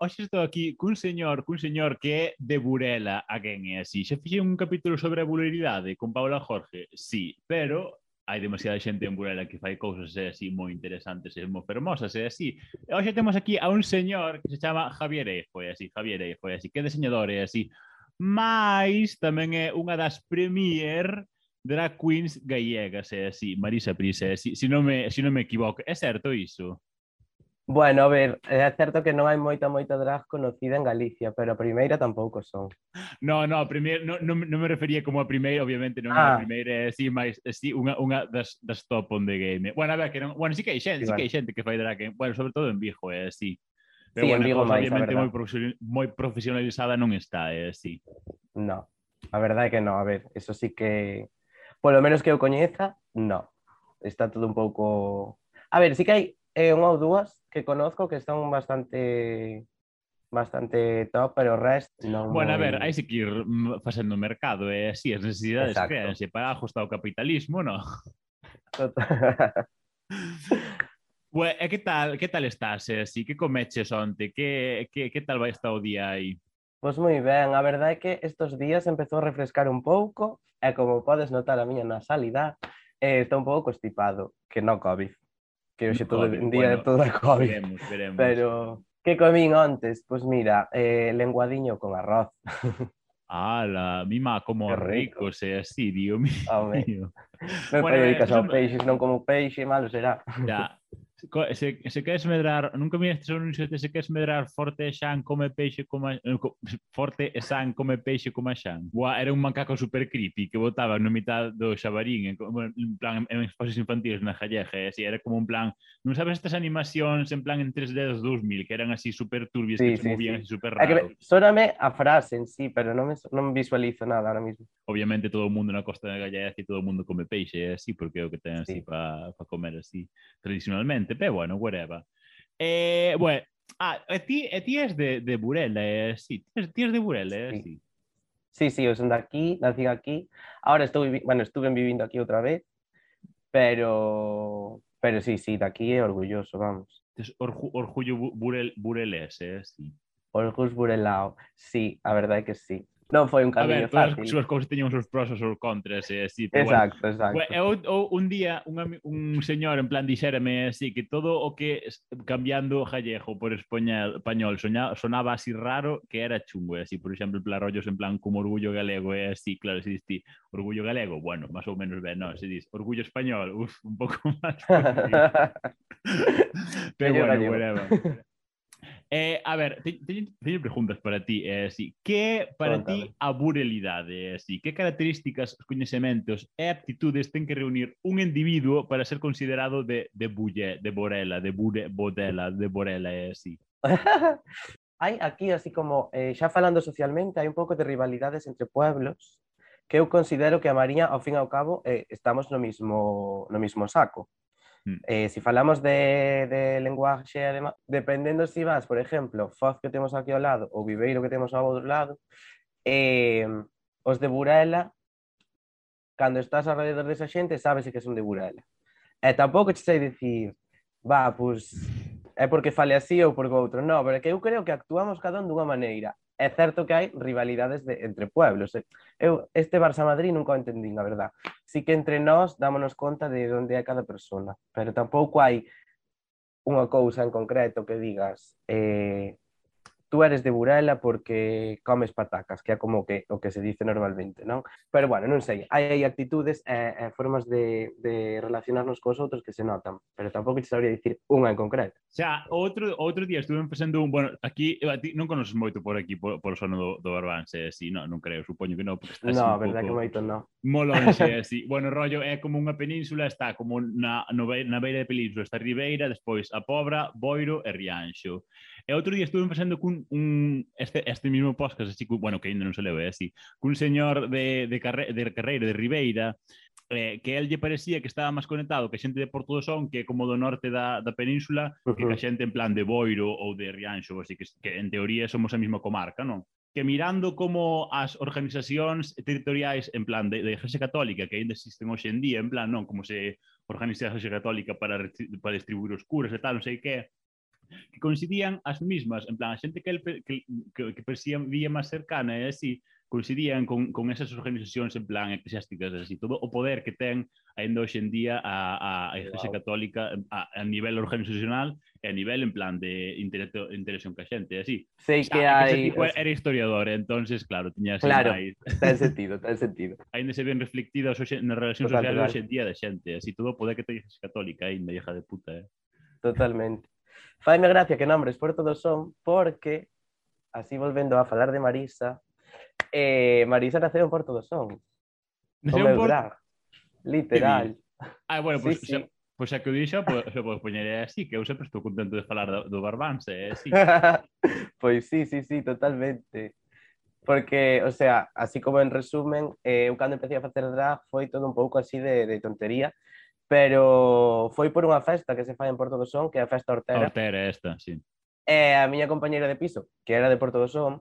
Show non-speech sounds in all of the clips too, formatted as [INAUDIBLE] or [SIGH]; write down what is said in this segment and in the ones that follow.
hoxe estou aquí cun señor, cun señor que é de Burela, a quen é así. Xa fixe un capítulo sobre a buleridade con Paula Jorge, sí, pero hai demasiada xente en Burela que fai cousas e así moi interesantes e moi fermosas e así. E hoxe temos aquí a un señor que se chama Javier Eifo, e así, Javier Eifo, e así, que é diseñador, e así. Mais tamén é unha das premier drag queens gallegas é así, Marisa Prisa é así, se si non me, si non me equivoco. É certo iso? Bueno, a ver, é certo que non hai moita, moita drag conocida en Galicia, pero a primeira tampouco son. No, no, a primeira, non, non, non me refería como a primeira, obviamente non ah. a primeira, é sí, máis, sí, unha, unha das, das top on the game. Bueno, a ver, que non, bueno, sí que hai xente, sí, sí bueno. que hai xente que fai drag, bueno, sobre todo en Vigo, é así. Pero sí, bueno, en Vigo máis, obviamente moi, moi profesionalizada non está, é así. No, a verdade é que non, a ver, eso sí que, polo menos que eu coñeza, no. Está todo un pouco... A ver, sí que hai e unha ou dúas que conozco que están bastante bastante top, pero o resto non... Bueno, a ver, hai que ir facendo mercado, e eh? así as necesidades Exacto. créanse para ajustar o capitalismo, non? Bueno, e que tal, que tal estás, así? Que comeches onte? Que, que, que tal vai estar o día aí? Pois moi ben, a verdade é que estes días empezou a refrescar un pouco, e como podes notar a miña nasalidade, eh, estou un pouco constipado, que non COVID que hoxe todo en día bueno, de todo a COVID. Veremos, veremos. Pero que comín antes? Pois pues mira, eh, lenguadiño con arroz. Ala, mima como rico, rico se eh, así, dio mío. Home. Non bueno, dedicas eh, ao peixe, non como peixe, malo será. Ya, se, se queres medrar, nunca me o anuncio de se queres medrar forte e Xan come peixe como eh, forte e Xan come peixe como Xan. Buah, era un macaco super creepy que botaba no mitad do xabarín en, en plan en espacios infantiles na jalleja, e así era como un plan, non sabes estas animacións en plan en 3D dos 2000 que eran así super turbias sí, que sí, se movían sí. así super raro. Que, sóname a frase en sí, pero non me, non visualizo nada ahora mismo. Obviamente todo o mundo na costa de Gallega e todo o mundo come peixe, así porque é o que ten así sí. para pa comer así tradicionalmente pero bueno, whatever. Eh, bueno, ah, e ti, e ti es de, de Burela, eh, sí, ti, es de Burela, eh, sí. sí. Sí, sí, eu son de aquí, nací aquí. Ahora estou, bueno, estuve vivindo aquí outra vez, pero pero sí, sí, de aquí é orgulloso, vamos. Es orgu, orgullo burel, burelés, eh, sí. Orgullo burelao, sí, a verdade que sí. non foi un camiño a ver, fácil. As súas cousas teñen os seus pros e os seus contras, e así, pero exacto, bueno. exacto. Bueno, eu, eu, un día, un, un señor en plan dixérame así, que todo o que cambiando gallego por español, español soña, sonaba así raro que era chungo, e así, por exemplo, plan rollos en plan como orgullo galego, e así, claro, se diste orgullo galego, bueno, máis ou menos ben, non, se dis orgullo español, uf, un pouco [LAUGHS] máis. [LAUGHS] [LAUGHS] pero bueno, whatever. Eh, a ver, te, teño preguntas para ti, eh, así. Que para Cuéntame. ti a burelidade, eh, así? Que características, coñecementos e aptitudes ten que reunir un individuo para ser considerado de, de bulle, de borela, de bure, bodela, de borela, Eh, así? [LAUGHS] hai aquí, así como, eh, xa falando socialmente, hai un pouco de rivalidades entre pueblos que eu considero que a Mariña, ao fin e ao cabo, eh, estamos no mismo, no mismo saco. Mm. Eh, se si falamos de, de lenguaxe dependendo se si vas, por exemplo, Foz que temos aquí ao lado ou Viveiro que temos ao outro lado, eh, os de Burela, cando estás alrededor desa xente, sabes que son de Burela. E tampouco te sei dicir, va, pois, é porque fale así ou porque outro. Non, pero que eu creo que actuamos cada un dunha maneira é certo que hai rivalidades de, entre pueblos. Eh, eu este Barça Madrid nunca o entendín, a verdad. Si que entre nós dámonos conta de onde é cada persona, pero tampouco hai unha cousa en concreto que digas eh, tú eres de Burela porque comes patacas, que é como que o que se dice normalmente, non? Pero bueno, non sei, hai, actitudes e, e formas de, de relacionarnos cos outros que se notan, pero tampouco te sabría dicir unha en concreto. Xa, outro, outro día estuve facendo un, bueno, aquí, ti non conoces moito por aquí, por, por o sono do, do Barbanse, así, non, non creo, supoño que non, porque estás no, un verdad poco... que moito non. Molonxe, [LAUGHS] así, bueno, rollo, é como unha península, está como na, no, na beira de península, está Ribeira, despois a Pobra, Boiro e Rianxo. E outro día estuve facendo cun un, este, este mismo podcast, así, bueno, que ainda non se leve, así, cun señor de, de, carre, de Carreira, de Ribeira, eh, que el lle parecía que estaba máis conectado que xente de Porto do Son, que é como do norte da, da península, uh -huh. que a xente en plan de Boiro ou de Rianxo, así que, que en teoría somos a mesma comarca, non? que mirando como as organizacións territoriais en plan de, de Igrexa Católica que ainda existen hoxe en día, en plan, non, como se organiza a Igrexa Católica para, para distribuir os curas e tal, non sei que, que coincidían as mismas, en plan, a xente que, el, que, que, que percibía máis cercana e así, coincidían con, con esas organizacións en plan eclesiásticas, así, todo o poder que ten ainda hoxe en día a, a, a Iglesia wow. Católica a, a nivel organizacional e a nivel en plan de intelecto, interacción ca xente, así. Sei que ah, hai... Tipo era historiador, entonces claro, tiña claro, máis... ten sentido, ten sentido. [LAUGHS] Ainda se ven reflectidas hoxe, nas relacións sociales hoxe en día da xente, así, todo o poder que ten a Iglesia Católica ainda, hija de puta, eh. Totalmente. Faime gracia que nombres por do son porque, así volvendo a falar de Marisa, eh, Marisa naceu en Porto do Son. Naceu en Porto? Literal. Ah, bueno, pois pues, sí, sí. Pois pues, xa que o dixo, pois pues, pues, poñeré así, que eu sempre estou contento de falar do, do Barbanse, eh? sí. [LAUGHS] pois pues sí, sí, sí, totalmente. Porque, o sea, así como en resumen, eh, eu cando empecé a facer drag foi todo un pouco así de, de tontería, pero foi por unha festa que se fai en Porto do Son, que é a festa Hortera. Hortera esta, sí. E a miña compañeira de piso, que era de Porto do Son,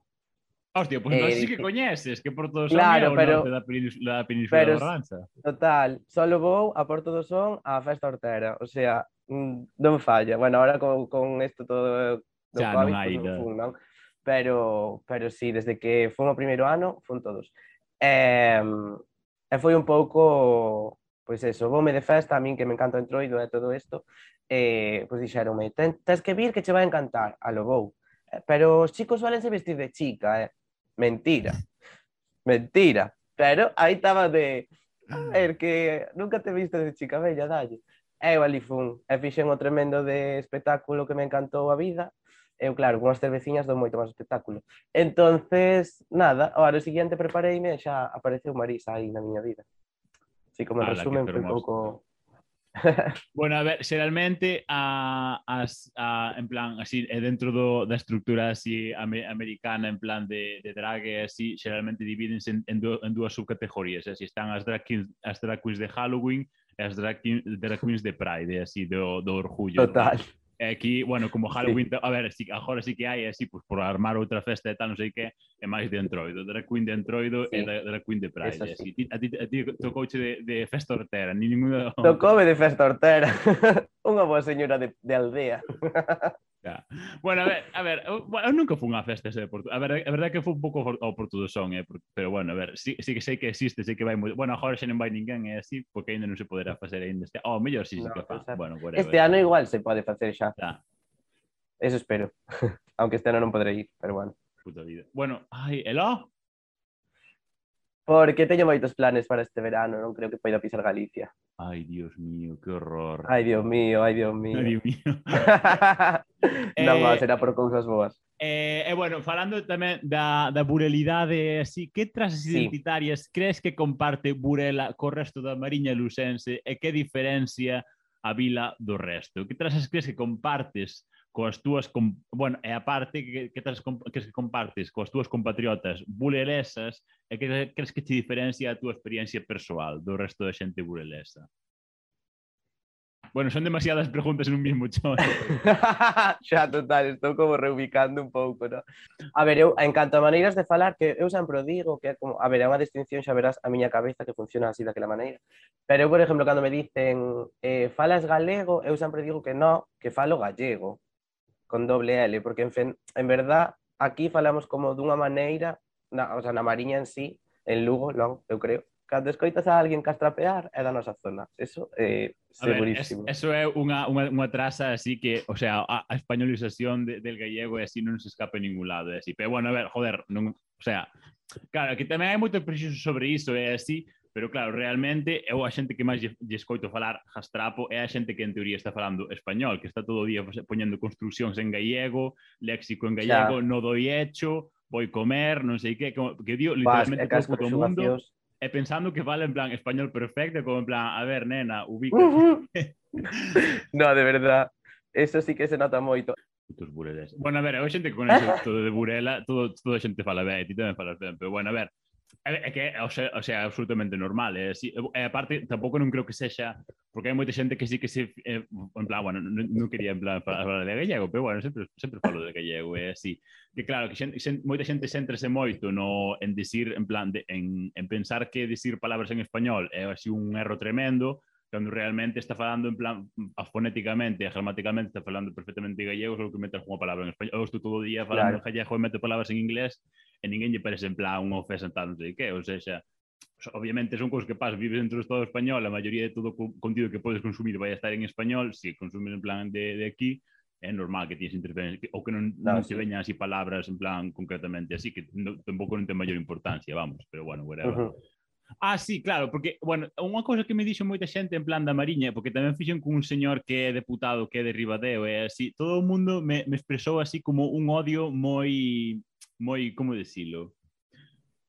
Hostia, pois pues, eh, sí que coñeces, que Porto do Son claro, é o pero, da península, da península pero, da Barranza. Total, solo vou a Porto do Son a festa hortera, o sea, mm, non falla. Bueno, ahora con, con esto todo eh, do Xa, COVID, non hai, pues, fun, non? Pero, pero sí, desde que fun o primeiro ano, fun todos. Eh, e foi un pouco pois eso, vome de festa, a min que me encanta o entroido e todo isto, eh, pois dixeronme, Ten, tens que vir que che vai encantar, a lo vou. Eh, pero os chicos valense vestir de chica, eh? Mentira. Mentira. Pero aí estaba de... Er que nunca te viste de chica bella, dalle. Eu ali fun, e fixen o tremendo de espectáculo que me encantou a vida, eu claro, con as cerveciñas dou moito máis espectáculo. Entonces, nada, ao ano seguinte prepareime e xa apareceu Marisa aí na miña vida. Así como resumen, un pouco... [LAUGHS] [LAUGHS] bueno, a ver, xeralmente a, as, a, en plan, así, eh, dentro do, da estructura así americana en plan de, de drag e así, xeralmente divídense en, en, en dúas subcategorías, eh, así están as drag, queens, as drag queens de Halloween e as drag, drag queens de Pride, así, do, do orgullo. Total. ¿no? E aquí, bueno, como Halloween, sí. a ver, si, agora sí que hai así, pues, por armar outra festa e tal, non sei que, é máis de entroido, drag queen de entroido sí. e da, drag queen de praia. Así. A ti, a ti tocouche de, de festa hortera, ni ninguna... Tocoume de festa hortera, [LAUGHS] unha boa señora de, de aldea. [LAUGHS] Ya. Bueno, a ver, a ver, eu nunca fun a festas de Porto. A ver, a verdade que foi un pouco ao Porto do Son, eh? pero bueno, a ver, sí, sí que sei que existe, sei que vai moi... Bueno, agora xa non vai ninguén, é eh? así, porque ainda non se poderá facer ainda este... Oh, mellor si sí, no, se que fa. Bueno, whatever. Este ano igual se pode facer xa. Ya. Eso espero. [LAUGHS] Aunque este ano non poderei ir, pero bueno. Puta vida. Bueno, ai, elo. Porque teño moitos planes para este verano, non creo que poida pisar Galicia. Ai, Dios mío, que horror. Ai, Dios mío, ai, Dios mío. Ai, Dios mío. [LAUGHS] non, eh, será por cousas boas. E, eh, eh, bueno, falando tamén da, da burelidade, así, que trazas sí. identitarias crees que comparte Burela co resto da Mariña Lucense e que diferencia a vila do resto? Que trazas crees que compartes coas túas... Com... Bueno, e a parte que, que, tras, que compartes coas túas compatriotas burelesas e que crees que te diferencia a túa experiencia persoal do resto da xente burelesa? Bueno, son demasiadas preguntas en un mismo chón. [LAUGHS] xa, total, estou como reubicando un pouco, no? A ver, eu, en canto a maneiras de falar, que eu sempre digo que é como... A ver, é unha distinción, xa verás, a miña cabeza que funciona así daquela maneira. Pero eu, por exemplo, cando me dicen eh, falas galego, eu sempre digo que no, que falo gallego con doble L, porque en, fen, en verdad aquí falamos como dunha maneira, na, o sea, na Mariña en sí, en Lugo, non, eu creo, cando escoitas a alguén castrapear é da nosa zona. Eso é eh, segurísimo. Ver, es, eso é unha, unha, unha traza así que, o sea, a, a españolización de, del gallego é así non se escapa en ningún lado. Así. Pero bueno, a ver, joder, non, o sea, claro, que tamén hai moito prexuso sobre iso, é así, Pero claro, realmente eu a xente que máis lle, lle escoito falar jastrapo é a xente que en teoría está falando español, que está todo o día poñendo construcións en gallego, léxico en gallego, xa. no doi hecho, voi comer, non sei que, que, que dio literalmente Vas, todo o mundo e pensando que vale en plan español perfecto, como en plan, a ver, nena, ubica. Uh -huh. [LAUGHS] no, de verdad, eso sí que se nota moito. Putos bureles. Bueno, a ver, hai xente que conexe todo de Burela, todo, toda a xente fala ben, ti tamén falas ben, pero bueno, a ver, É que é, o sea, o sea, absolutamente normal, eh, é así. Eh, e aparte, tampouco non creo que sexa, porque hai moita xente que sí que se, eh, en plan, bueno, non, non quería en plan falar de gallego, pero bueno, sempre, sempre falo de gallego, eh, é así. Que claro, que xente, xente, moita xente centrase moito no, en dicir, en plan, de, en, en pensar que dicir palabras en español é así un erro tremendo, cando realmente está falando en plan fonéticamente e gramaticalmente está falando perfectamente gallego, só que mete unha palabra en español. Eu estou todo o día falando claro. gallego e meto palabras en inglés e ninguén lle parece en plan unha ofensa tal non sei que, ou seja, obviamente son cousas que pas, vives dentro do Estado español, a maioría de todo o contido que podes consumir vai estar en español, se consumes en plan de, de aquí, é normal que tienes interferencia, ou que non, claro, non se sí. veñan así palabras en plan concretamente así, que no, tampouco non ten maior importancia, vamos, pero bueno, whatever. Uh -huh. Ah, sí, claro, porque, bueno, unha cousa que me dixo moita xente en plan da Mariña, porque tamén fixen cun señor que é deputado, que é de Ribadeo, e así, todo o mundo me, me expresou así como un odio moi moi, como decilo,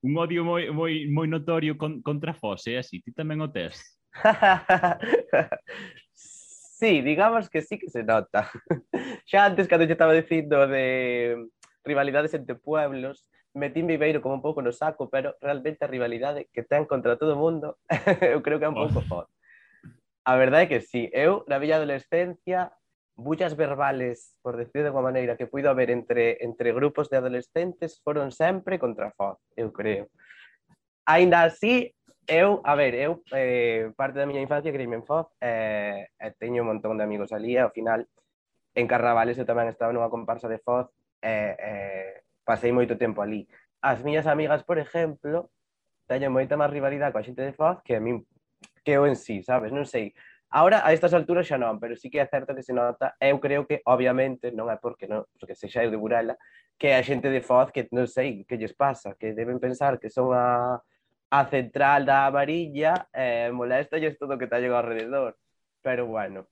un odio moi, moi, moi notorio con, contra Fos, é eh, así, ti tamén o tes. [LAUGHS] sí, digamos que sí que se nota. [LAUGHS] Xa antes, cando yo estaba dicindo de rivalidades entre pueblos, metín Viveiro como un pouco no saco, pero realmente a rivalidade que ten contra todo o mundo, [LAUGHS] eu creo que é un pouco oh. Fos. A verdade é que sí, eu na miña adolescencia bullas verbales, por decir de alguma maneira, que puido haber entre, entre grupos de adolescentes foron sempre contra Foz, eu creo. Ainda así, eu, a ver, eu, eh, parte da miña infancia creíme en Foz, eh, e teño un montón de amigos ali, e ao final, en Carnavales eu tamén estaba nunha comparsa de Foz, e, eh, pasei moito tempo ali. As miñas amigas, por exemplo, teñen moita máis rivalidade coa xente de Foz que a min, que eu en sí, sabes? Non sei, Ahora, a estas alturas xa non, pero sí que é certo que se nota, eu creo que, obviamente, non é porque non, porque se xa eu de Burela, que a xente de Foz que non sei que lles pasa, que deben pensar que son a, a central da amarilla, eh, molesta lles todo o que tallen ao rededor. Pero bueno,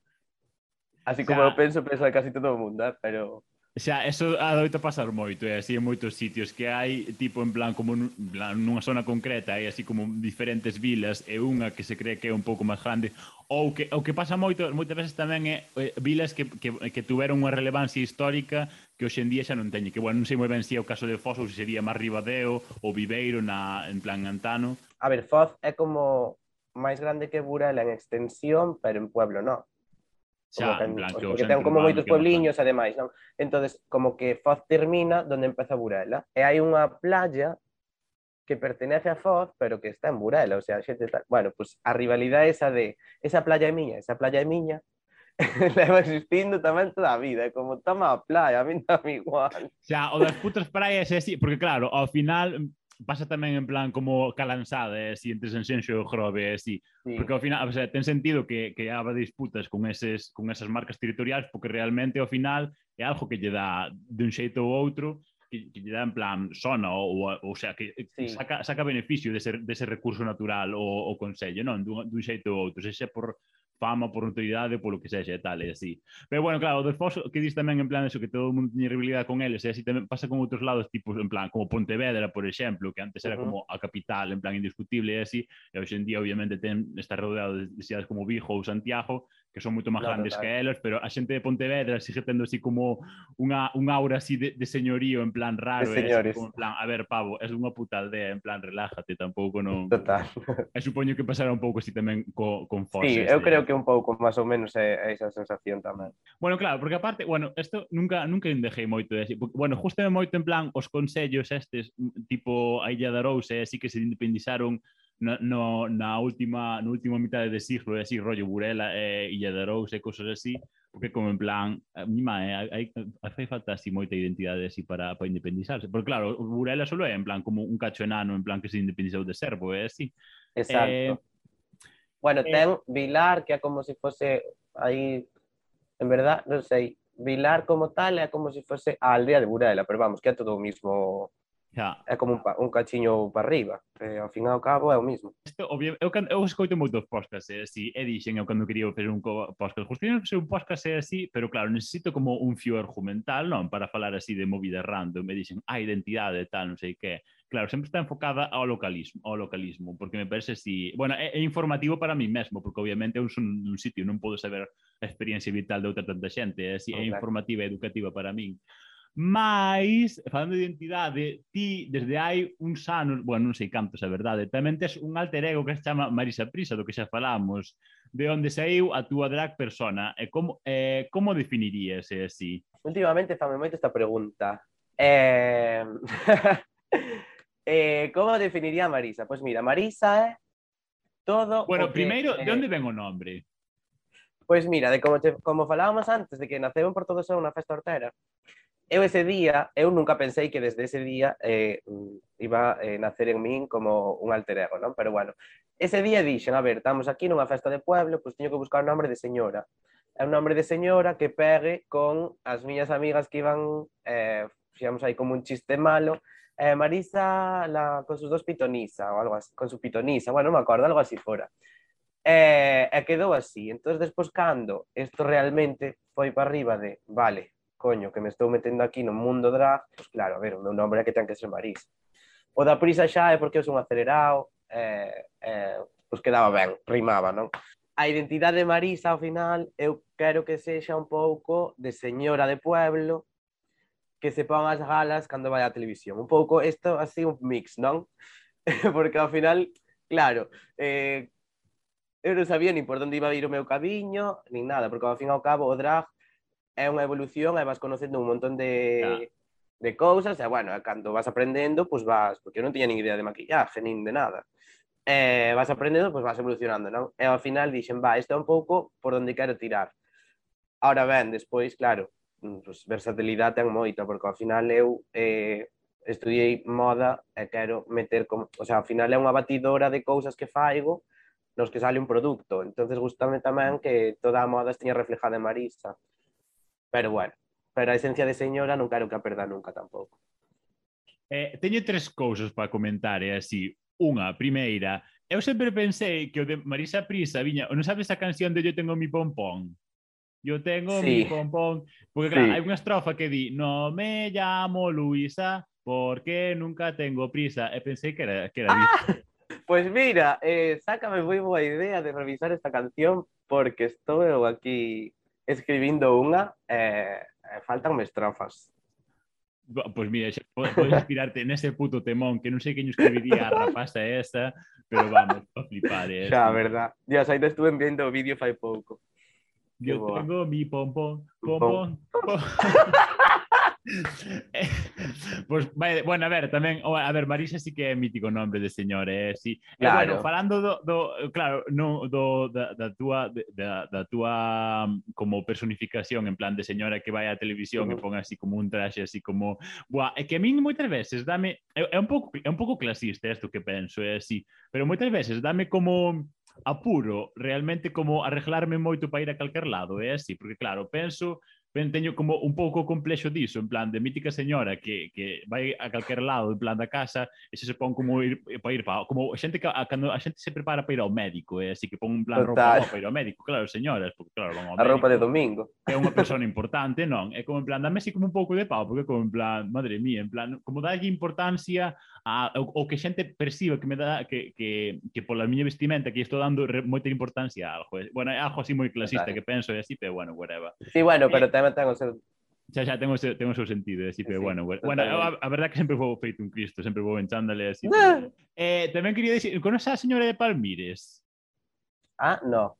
así como o sea, eu penso, penso casi todo o mundo, eh, pero... Xa, eso adoita pasar moito, é así en moitos sitios que hai, tipo, en plan, como nun, nunha zona concreta, hai así como diferentes vilas, e unha que se cree que é un pouco máis grande, ou que, o que pasa moito, moitas veces tamén é eh, vilas que, que, que tuveron unha relevancia histórica que hoxe en día xa non teñe, que, bueno, non sei moi ben se é o caso de Foz ou se sería máis Ribadeo ou Viveiro na, en plan Antano. A ver, Foz é como máis grande que Burela en extensión, pero en pueblo non. Xa, ten, en plan, que, porque ten como moitos puebliños, ademais, non? entonces como que Foz termina donde empeza Burela. E hai unha playa que pertenece a Foz, pero que está en Burela, o sea, a xente tal. Bueno, pues a rivalidade esa de esa playa é miña, esa playa é miña, [LAUGHS] leva existindo tamén toda a vida, como toma a playa, a mí non me igual. Xa, o das putas praias é así, porque claro, ao final pasa tamén en plan como calanzades e entre Senxenxo e Grove, así. Sí. Porque ao final, o sea, ten sentido que, que haba disputas con, eses, con esas marcas territoriais porque realmente ao final é algo que lle dá de un xeito ou outro que, que lle dá en plan sona ou, ou sea, que sí. saca, saca beneficio dese, dese recurso natural o, o Consello, non? Dun, dun xeito ou outro, se xa por fama por notoriedade, polo que sexa e tal, e así. Pero bueno, claro, o de Fox que dis tamén en plan eso, que todo o mundo tiñe rivalidade con eles, e así tamén pasa con outros lados, tipo, en plan, como Pontevedra, por exemplo, que antes era uh -huh. como a capital, en plan, indiscutible e así, e hoxe en día, obviamente, ten, está rodeado de, de cidades como Vigo ou Santiago, que son moito máis claro, grandes claro. que elas, pero a xente de Pontevedra sigue tendo así como unha, un aura así de, de señorío, en plan raro, de eh, señores. como en plan, a ver, pavo, é unha puta aldea, en plan, relájate, tampouco non... [LAUGHS] Total. E supoño que pasará un pouco así tamén co, con Fox. Sí, eu creo eh. que un pouco máis ou menos é, é esa sensación tamén. Bueno, claro, porque aparte, bueno, isto nunca nunca indexei moito de así, porque, bueno, justamente moito en plan os consellos estes, tipo a Illa de Arousa, así que se independizaron na, no, na última no último mitad de siglo, así rollo Burela e Illa de Rous e cosas así, porque como en plan, a mí má, eh, hai, falta así moita identidade así para, para independizarse. Porque claro, Burela solo é en plan como un cacho enano, en plan que se independizou de Servo, é así. Exacto. Eh, bueno, eh, ten Vilar, que é como se fose aí, en verdad, non sei, Vilar como tal é como se fose a aldea de Burela, pero vamos, que é todo o mismo Yeah. É como un, pa, un cachiño para arriba, e, ao fin e ao cabo é o mismo. [LAUGHS] Obvio, eu, eu escoito moitos podcasts, é así, e dixen eu cando quería fazer un podcast, justamente facer un podcast é así, pero claro, necesito como un fio argumental, non? Para falar así de movida random, me dixen, a identidade, tal, non sei que. Claro, sempre está enfocada ao localismo, ao localismo, porque me parece así, bueno, é, é informativo para mí mesmo, porque obviamente eu son un sitio, non podo saber a experiencia vital de outra tanta xente, é así, okay. é informativa e educativa para min Mais, falando de identidade, ti desde hai uns anos, bueno, non sei cantos a verdade, tamén tes un alter ego que se chama Marisa Prisa, do que xa falamos, de onde saiu a túa drag persona. E como, eh, como definirías é así? Últimamente fame moito esta pregunta. Eh... [LAUGHS] eh, como definiría a Marisa? Pois pues mira, Marisa é todo Bueno, que... primeiro, de eh, onde ven o nombre? Pois pues mira, de como, te, como falábamos antes, de que naceu en Porto do Sol unha festa hortera, eu ese día, eu nunca pensei que desde ese día eh, iba a eh, nacer en min como un alter ego, non? Pero bueno, ese día dixen, a ver, estamos aquí nunha festa de pueblo, pois teño que buscar un nombre de señora. É un nombre de señora que pegue con as miñas amigas que iban, eh, fixamos aí como un chiste malo, eh, Marisa la, con sus dos pitonisa, ou algo así, con su pitonisa, bueno, non me acordo, algo así fora. E, e quedou así. Entón, despois, cando isto realmente foi para arriba de, vale, coño, que me estou metendo aquí no mundo drag, pues claro, a ver, o meu nombre é que ten que ser Marís. O da prisa xa é porque eu son acelerado, eh, eh, pois quedaba ben, rimaba, non? A identidade de Marisa, ao final, eu quero que sexa un pouco de señora de pueblo, que se pon as galas cando vai á televisión. Un pouco isto así un mix, non? [LAUGHS] porque ao final, claro, eh, eu non sabía nin por onde iba a ir o meu camiño, nin nada, porque ao fin ao cabo o drag é unha evolución e vas conocendo un montón de, claro. de cousas e, bueno, cando vas aprendendo, pois pues vas, porque eu non tiña nin idea de maquillaje, nin de nada. E vas aprendendo, pois pues vas evolucionando, non? E eh, ao final dixen, va, isto é un pouco por onde quero tirar. Ahora ben, despois, claro, mm, pues, versatilidade ten moita, porque ao final eu eh, estudiei moda e quero meter como, o sea, ao final é unha batidora de cousas que faigo nos que sale un produto. Entonces gustame tamén que toda a moda esteña reflejada en Marisa. Pero bueno, pero a esencia de señora non quero que a perda nunca tampouco. Eh, teño tres cousas para comentar, é eh, así. Unha, primeira, eu sempre pensei que o de Marisa Prisa viña, non sabes a canción de Yo tengo mi pompón? Yo tengo sí. mi pompón. Porque claro, sí. hai unha estrofa que di No me llamo Luisa porque nunca tengo prisa. E pensei que era, que era ah, disto. [LAUGHS] Pues mira, eh, sácame moi boa idea de revisar esta canción porque estou aquí escribindo unha e eh, faltanme estrofas. Pois mira, xa po- podes inspirarte nese puto temón que non sei quen escribiría a rapaza esa, pero vamos, a flipar, eh. Xa, verdad. Aí te estuve vendo o vídeo fai pouco. Yo tengo mi pompón, Pompón. pompón. [LAUGHS] [LAUGHS] pues, vai, bueno, a ver, tamén, a ver, Marisa sí que é mítico nombre de señor, eh, sí. Claro. Eh, bueno, falando do, do claro, no, do, da, da túa, da, da túa mm, como personificación en plan de señora que vai á televisión uh -huh. e pon así como un traxe así como, buah, é que a min moitas veces dame, é, é un pouco é un pouco clasista isto que penso, é así, pero moitas veces dame como apuro realmente como arreglarme moito para ir a calquer lado, é así, porque claro, penso ben, teño como un pouco complexo diso, en plan de mítica señora que, que vai a calquer lado, en plan da casa, e se se pon como ir para ir para, como a xente que a, cando a xente se prepara para ir ao médico, eh, así que pon un plan Total. roupa para ir ao médico, claro, señoras, porque claro, van ao médico. A roupa de domingo. É unha [LAUGHS] persona importante, non? É como en plan, dame así como un pouco de pau, porque como en plan, madre mía, en plan, como dalle importancia a, o, o que xente perciba que me dá que, que, que pola miña vestimenta que estou dando re, moita importancia a algo. Bueno, é algo así moi clasista Total. que penso e así, pero bueno, whatever. Sí, bueno, pero eh, tamén ten o seu... Xa, xa, ten o sentido, así, pero Sí, bueno, bueno, bueno a, totalmente. a verdad que sempre vou feito un Cristo, sempre vou en chándale así. Ah. Eh, tamén quería dicir, conoces a señora de Palmires? Ah, no.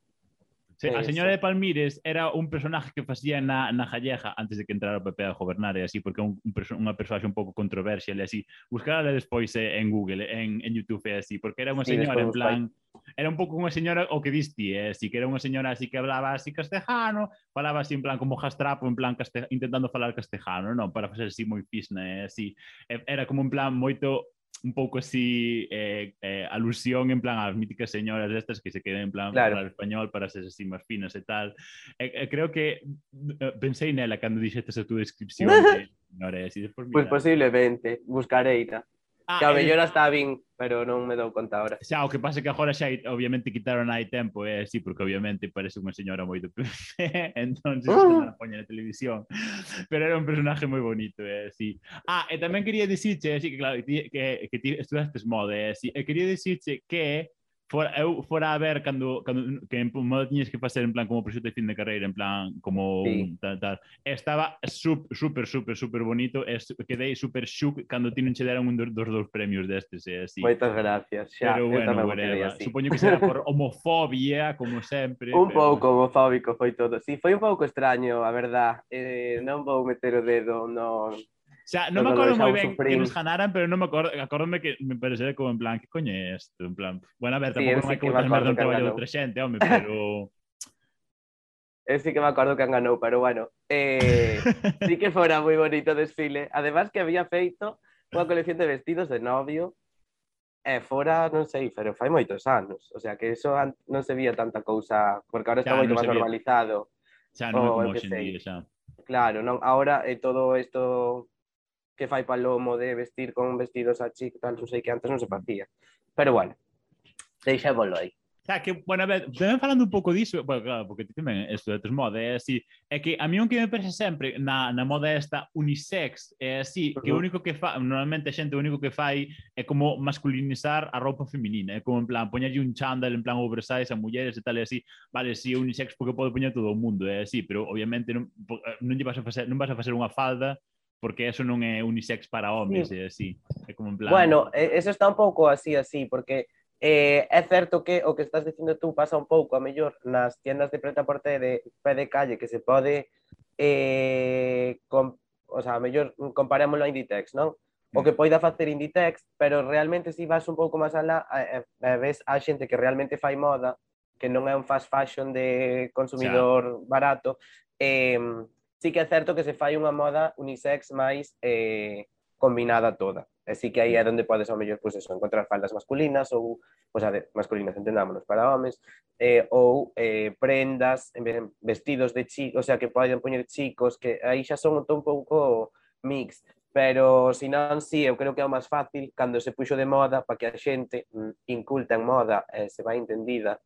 Se, a señora de Palmires era un personaje que facía na, na Jalleja antes de que entrara o PP a gobernar e así, porque é un, un perso unha persoaxe un pouco controversial e así. Buscála despois eh, en Google, eh, en, en YouTube e así, porque era unha sí, señora en plan... Era un pouco unha señora o que diste, eh? así que era unha señora así que hablaba así castejano, falaba así en plan como jastrapo, en plan caste... intentando falar castejano, non, para facer así moi fisna, eh? así. Era como en plan moito un pouco así eh, eh, alusión en plan ás míticas señoras estas que se queden en plan claro. para español para ser así máis finas e tal. Eh, eh, creo que eh, pensei nela cando dixestes a túa descripción [LAUGHS] de señores. e despois. Pois pues posiblemente, buscareita. Ah, claro, eh... mellor hasta pero non me dou conta agora. Xa, o que pasa é que agora xa obviamente quitaron aí tempo, é eh? así, porque obviamente parece unha señora moi do PP, [LAUGHS] entón se ah. poña na televisión. Pero era un personaje moi bonito, é eh? así. Ah, eh, e tamén quería dicirche, así eh, que claro, que, que, que ti estudaste moda, é eh, así. E quería dicirche que fora, eu fora a ver cando, cando que en modo tiñes que facer en plan como proxecto de fin de carreira, en plan como sí. tal, tal. Estaba super, super, super bonito, es, quedei super xuc cando ti non che deran un dos, dos, dos premios destes, é así. Moitas gracias, xa, pero bueno, whatever, así. supoño que será por homofobia, como sempre. [LAUGHS] un pero... pouco homofóbico foi todo, sí, foi un pouco extraño, a verdad, eh, non vou meter o dedo no, O sea, no me acuerdo muy bien Supreme. que nos ganaran, pero no me acuerdo. Acórdome que me parecía como en plan, ¿qué coño é isto? En plan, bueno, a ver, sí, tampouco sí, me contas máis un traballo de outra xente, home, pero... Eu sí que me acordo que han ganou, pero bueno, eh, [LAUGHS] sí que fora moi bonito desfile. Además que había feito unha colección de vestidos de novio, e eh, fora, non sei, pero fai moitos anos. O sea, que eso non se vía tanta cousa, porque ahora está moito máis normalizado. Xa non é como hoxendía, xa. Claro, non, ahora é eh, todo isto que fai Palomo de vestir con vestidos a chic, tal, non sei que antes non se facía. Pero bueno, deixémoslo aí. Xa, que, bueno, a ver, tamén falando un pouco disso, bueno, claro, porque ti tamén estudates moda, é así, é que a mí un que me parece sempre na, na moda esta unisex, é así, uh -huh. que o único que fa, normalmente a xente o único que fai é como masculinizar a roupa feminina, é como en plan, poñerlle un chándal en plan oversize a mulleres e tal, e así, vale, si sí, unisex porque pode poñer todo o mundo, é así, pero obviamente non, eh, non, lle vas a facer, non vas a facer unha falda porque eso non é unisex para homes, sí. é así. É como en plan... Bueno, eso está un pouco así, así, porque eh, é certo que o que estás dicindo tú pasa un pouco a mellor nas tiendas de preta porte de pé de calle que se pode eh, com, o sea, a mellor comparémoslo a Inditex, non? O que poida facer Inditex, pero realmente si vas un pouco máis alá, eh, eh, ves a xente que realmente fai moda, que non é un fast fashion de consumidor barato, eh, sí que é certo que se fai unha moda unisex máis eh, combinada toda. Así que aí é onde podes ao mellor pois, eso, encontrar faldas masculinas ou pois, a de, masculinas, entendámonos, para homes, eh, ou eh, prendas, vestidos de chicos, o sea, que poden poñer chicos, que aí xa son un pouco mix, pero sinón, si sí, eu creo que é o máis fácil cando se puxo de moda para que a xente mm, inculta en moda e eh, se vai entendida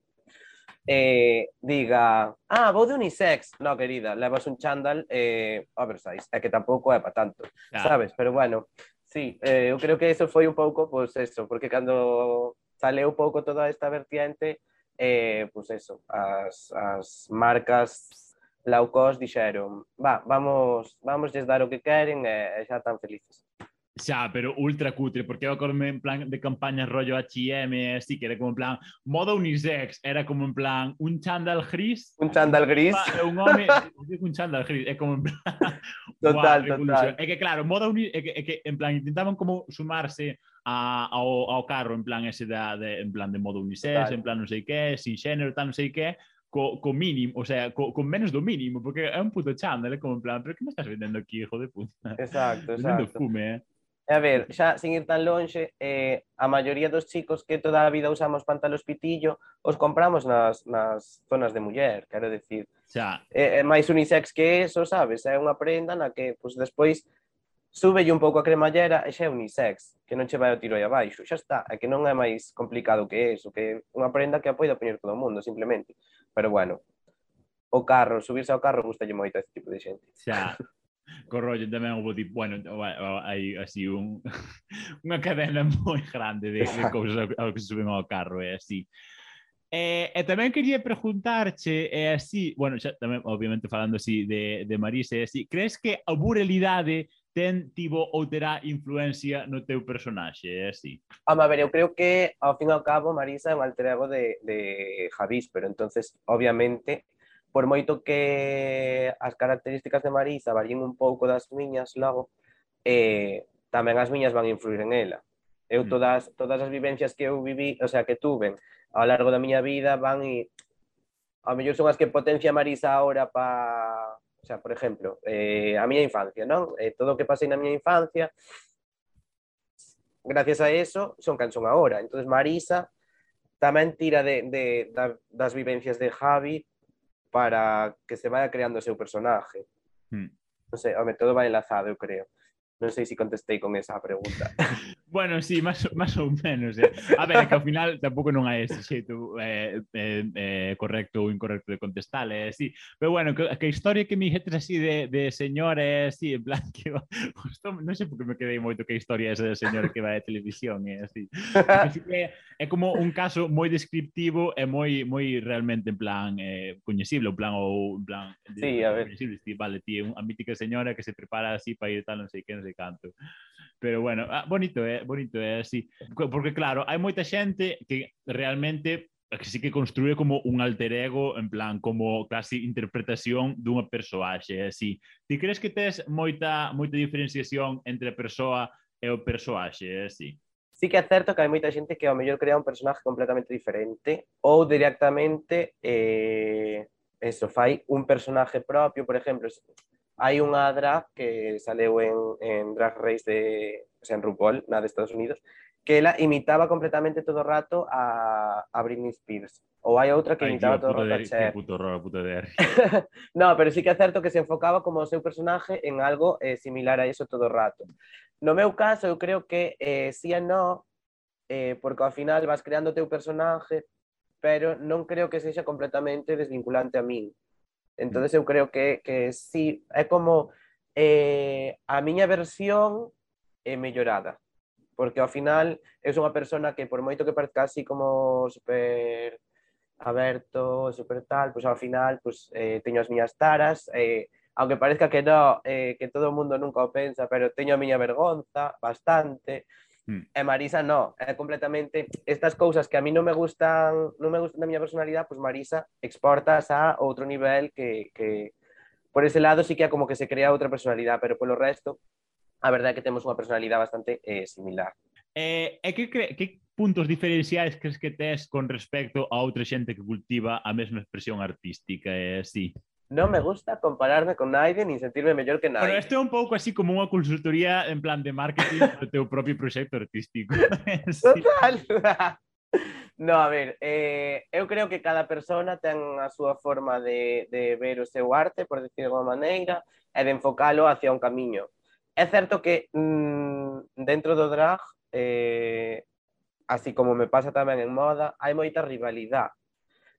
eh, diga, ah, vou de unisex. No, querida, levas un chándal eh, oversize. É que tampouco é para tanto, claro. sabes? Pero bueno, sí, eh, eu creo que eso foi un pouco, pois pues, eso, porque cando saleu un pouco toda esta vertiente, eh, pois pues eso, as, as marcas low cost dixeron, va, vamos, vamos lles dar o que queren e, e xa tan felices. Xa, pero ultra cutre, porque eu acordo en plan de campaña rollo H&M, así que era como en plan moda unisex, era como en plan un chándal gris. Un chándal gris. Un home, [LAUGHS] un chándal gris, é como en plan... [LAUGHS] Total, wow, total. É que claro, moda unisex, é que, é que en plan intentaban como sumarse a, ao, ao carro en plan ese da, de, en plan de moda unisex, total. en plan non sei que, sin xénero, tal, non sei que, co, co mínimo, o sea, co, con menos do mínimo, porque é un puto chándal, é como en plan, pero que me estás vendendo aquí, hijo de puta? Exacto, exacto. Vendendo fume, eh? a ver, xa sin ir tan lonxe, eh, a maioría dos chicos que toda a vida usamos pantalos pitillo, os compramos nas, nas zonas de muller, quero dicir. Xa. Eh, é máis unisex que eso, sabes? É unha prenda na que pues, despois súbelle un pouco a cremallera e xa é unisex, que non che vai o tiro aí abaixo, xa está, é que non é máis complicado que eso, que é unha prenda que a poida poñer todo o mundo, simplemente. Pero bueno, o carro, subirse ao carro gustalle moito a ese tipo de xente. Xa, [LAUGHS] co rollo tamén houve tipo, bueno, hai así un, [LAUGHS] unha cadena [LAUGHS] moi grande de, de [LAUGHS] cousas ao que se suben ao carro e así. E, e tamén quería preguntarche, e así, bueno, xa, tamén, obviamente falando así de, de Marisa, e así, crees que a burelidade ten, tivo ou terá influencia no teu personaxe, é así? Home, a ver, eu creo que, ao fin e ao cabo, Marisa é un alter ego de, de Javis, pero entonces, obviamente, por moito que as características de Marisa varíen un pouco das miñas logo, eh, tamén as miñas van influir en ela. Eu mm. todas, todas as vivencias que eu viví, o sea, que tuven ao largo da miña vida van e ao mellor son as que potencia Marisa ahora pa, o sea, por exemplo, eh, a miña infancia, non? Eh, todo o que pasei na miña infancia, gracias a eso, son canción ahora. Entonces Marisa tamén tira de, de, de, das vivencias de Javi para que se vaya creando o seu personaje. Hmm. Non sei, home, todo vai enlazado, eu creo. Non sei se contestei con esa pregunta. [LAUGHS] bueno, sí, máis, máis ou menos. Eh. A ver, que ao final tampouco non hai ese xeito eh, eh, eh, correcto ou incorrecto de contestar, eh, sí. Pero bueno, que, que a historia que me dixetes así de, de señor eh, así, en plan que [LAUGHS] justo, non sei por que me quedei moito que a historia esa de señor que vai a televisión, eh, así. así que é como un caso moi descriptivo e moi moi realmente en plan eh, coñecible, en plan ou en plan sí, a ver. Sí, vale, tí, a mítica señora que se prepara así para ir tal, non sei que, non sei canto. Pero bueno, ah, bonito, eh, bonito, é eh, así. Porque claro, hai moita xente que realmente que sí que construye como un alter ego, en plan, como casi interpretación dunha persoaxe, así. Ti crees que tes moita, moita diferenciación entre a persoa e o persoaxe, así? Sí que é certo que hai moita xente que ao mellor crea un personaje completamente diferente ou directamente eh, eso, fai un personaje propio, por exemplo, hai unha drag que saleu en, en Drag Race de, o sea, en RuPaul, na de Estados Unidos, que ela imitaba completamente todo o rato a, a Britney Spears. Ou hai outra que Ay, imitaba tío, todo o rato a Cher. Puto horror, puto de [LAUGHS] no, pero sí que é certo que se enfocaba como o seu personaje en algo eh, similar a iso todo o rato. No meu caso, eu creo que eh, sí e no, eh, porque ao final vas creando o teu personaje, pero non creo que sexa completamente desvinculante a min. Entonces eu creo que, que sí, é como eh, a miña versión é mellorada porque ao final é unha persona que por moito que parezca así como super aberto, super tal, pois ao final pois, eh, teño as miñas taras, eh, aunque parezca que no, eh, que todo o mundo nunca o pensa, pero teño a miña vergonza bastante. E Marisa no, é completamente estas cousas que a mí non me gustan, non me gustan da miña personalidade, pois Marisa exportas a outro nivel que, que por ese lado sí que é como que se crea outra personalidade, pero polo resto a verdade é que temos unha personalidade bastante eh, similar. Eh, eh e que, cre que puntos diferenciais crees que tes con respecto a outra xente que cultiva a mesma expresión artística e eh, así? No me gusta compararme con nadie ni sentirme mellor que nadie. Pero isto é un pouco así como unha consultoría en plan de marketing [LAUGHS] do teu propio proxecto artístico. [LAUGHS] sí. Total. [LAUGHS] No, a ver, eh, eu creo que cada persona ten a súa forma de, de ver o seu arte, por decir de alguma maneira, e de enfocalo hacia un camiño. É certo que mm, dentro do drag, eh, así como me pasa tamén en moda, hai moita rivalidade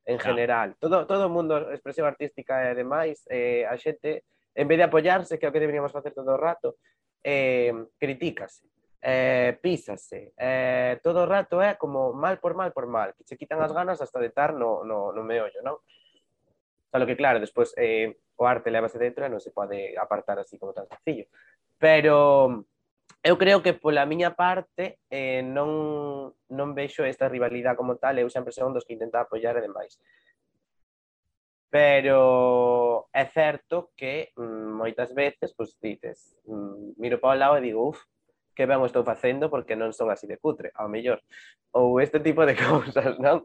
en general. Todo, todo o mundo, expresión artística e demais, eh, a xente, en vez de apoiarse, que é o que deberíamos facer todo o rato, eh, critícase, eh, písase, eh, todo o rato é como mal por mal por mal, que se quitan as ganas hasta de estar no, no, no meollo, non? Só que claro, despois eh, o arte levase dentro e non se pode apartar así como tan sencillo. Pero Eu creo que pola miña parte eh, non, non vexo esta rivalidade como tal, eu sempre son dos que intenta apoiar e demais. Pero é certo que mm, moitas veces pues, dices, mm, miro para o lado e digo, uff, que ben o estou facendo porque non son así de cutre, ao mellor. Ou este tipo de [LAUGHS] cousas, non?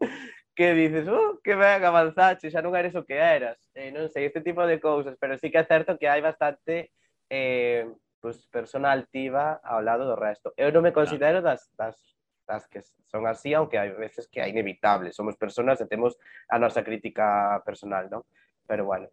Que dices, uh, que ben avanzaste, xa non eres o que eras. Eh, non sei, este tipo de cousas, pero sí que é certo que hai bastante... Eh, pues, persona altiva ao lado do resto. Eu non me considero das, das, das que son así, aunque hai veces que é inevitable. Somos personas e temos a nosa crítica personal, non? Pero bueno,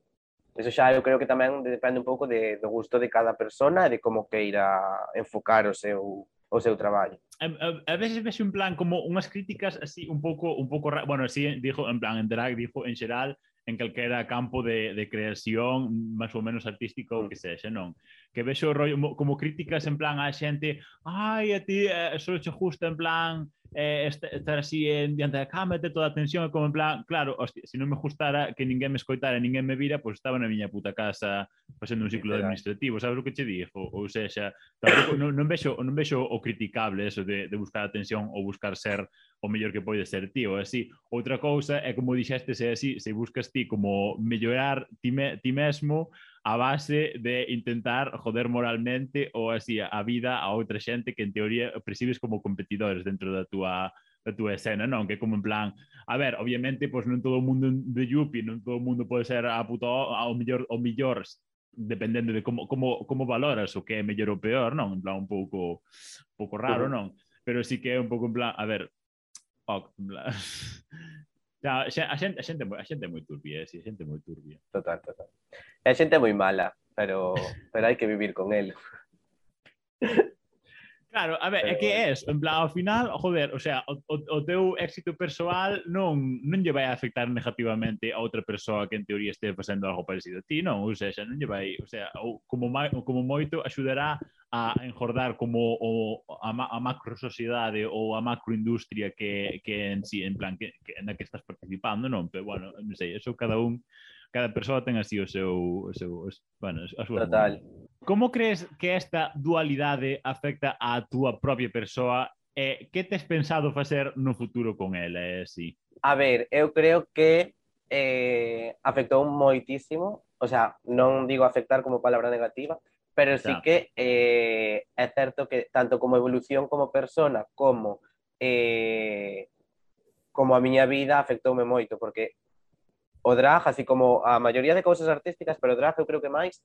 eso xa eu creo que tamén depende un pouco de, do gusto de cada persona e de como queira enfocar o seu o seu traballo. A, a, a veces ves un plan como unhas críticas así un pouco un pouco bueno, así dijo en plan en drag dijo en xeral en calquera campo de, de creación máis ou menos artístico ou que sexa, non? que vexo rollo, como críticas en plan a xente, ai, a ti eh, só che gusta en plan eh, estar así en diante da cama, ter toda a atención, como en plan, claro, hostia, se non me gustara que ninguén me escoitara, ninguén me vira, pois pues estaba na miña puta casa facendo un ciclo administrativo, sabes o que che dixo? Ou, ou sexa, tampouco, non, non, vexo, non vexo o criticable eso de, de buscar atención ou buscar ser o mellor que pode ser ti, ou así. Outra cousa é como dixeste, se así, se buscas ti como mellorar ti, me, ti mesmo, a base de intentar joder moralmente ou así a vida a outra xente que en teoría percibes como competidores dentro da túa da túa escena, non? Que como en plan, a ver, obviamente, pois non todo o mundo de Yuppie, non todo o mundo pode ser a puto, ao mellor, ao mellor dependendo de como, como, como valoras o que é mellor ou peor, non? En plan, un pouco, un pouco raro, non? Pero sí que é un pouco en plan, a ver, ok, en plan, [LAUGHS] Não, a xente, a xente, a xente é moi turbia, sí, a xente é moi turbia. Total, total. A xente é moi mala, pero, pero hai que vivir con el. Claro, a ver, é que é, en plan, ao final, joder, o sea, o, o teu éxito persoal non, non lle vai a afectar negativamente a outra persoa que en teoría este facendo algo parecido a ti, non? O sea, xa non lle vai, o sea, ou como, ou como moito axudará a enjordar como o, a, a macro sociedade ou a macroindustria que, que en sí, en plan, que, que, na que estás participando, non? Pero, bueno, non sei, eso cada un, cada persoa ten así o seu, o seu o, bueno, a súa... Total. Mundo. Como crees que esta dualidade afecta á túa propia persoa e que tes pensado facer no futuro con ela, eh, si? A ver, eu creo que eh, afectou moitísimo, o sea, non digo afectar como palabra negativa, pero sí que eh, é certo que tanto como evolución como persona, como eh, como a miña vida afectoume moito, porque o drag, así como a maioría de cousas artísticas, pero o drag eu creo que máis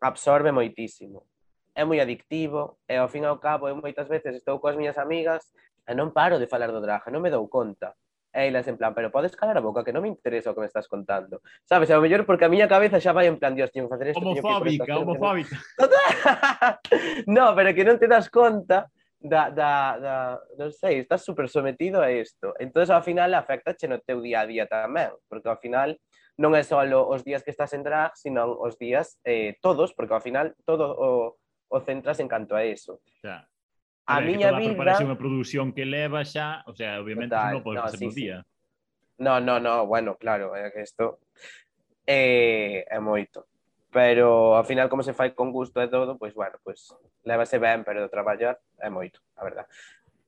absorbe moitísimo. É moi adictivo, e ao fin e ao cabo eu moitas veces estou coas miñas amigas e non paro de falar do drag, non me dou conta. Eh, e ilas en plan, pero podes calar a boca que non me interesa o que me estás contando. Sabes, ao mellor porque a miña cabeza xa vai en plan, dios, teño que facer isto, homofóbica, teño que homofóbica. [LAUGHS] no, pero que non te das conta da, da, da non sei, estás super sometido a isto. Entón, ao final, afecta che no teu día a día tamén, porque ao final non é só os días que estás en drag, sino os días eh, todos, porque ao final todo o, o centras en canto a eso. Yeah. A, ver, miña vida... preparación e produción que leva xa, o sea, obviamente Total, non podes no, facer sí, por día. Sí. No, no, no, bueno, claro, é que isto é, eh, é moito. Pero ao final como se fai con gusto e todo, pois bueno, pois levase ben, pero traballar é moito, a verdad.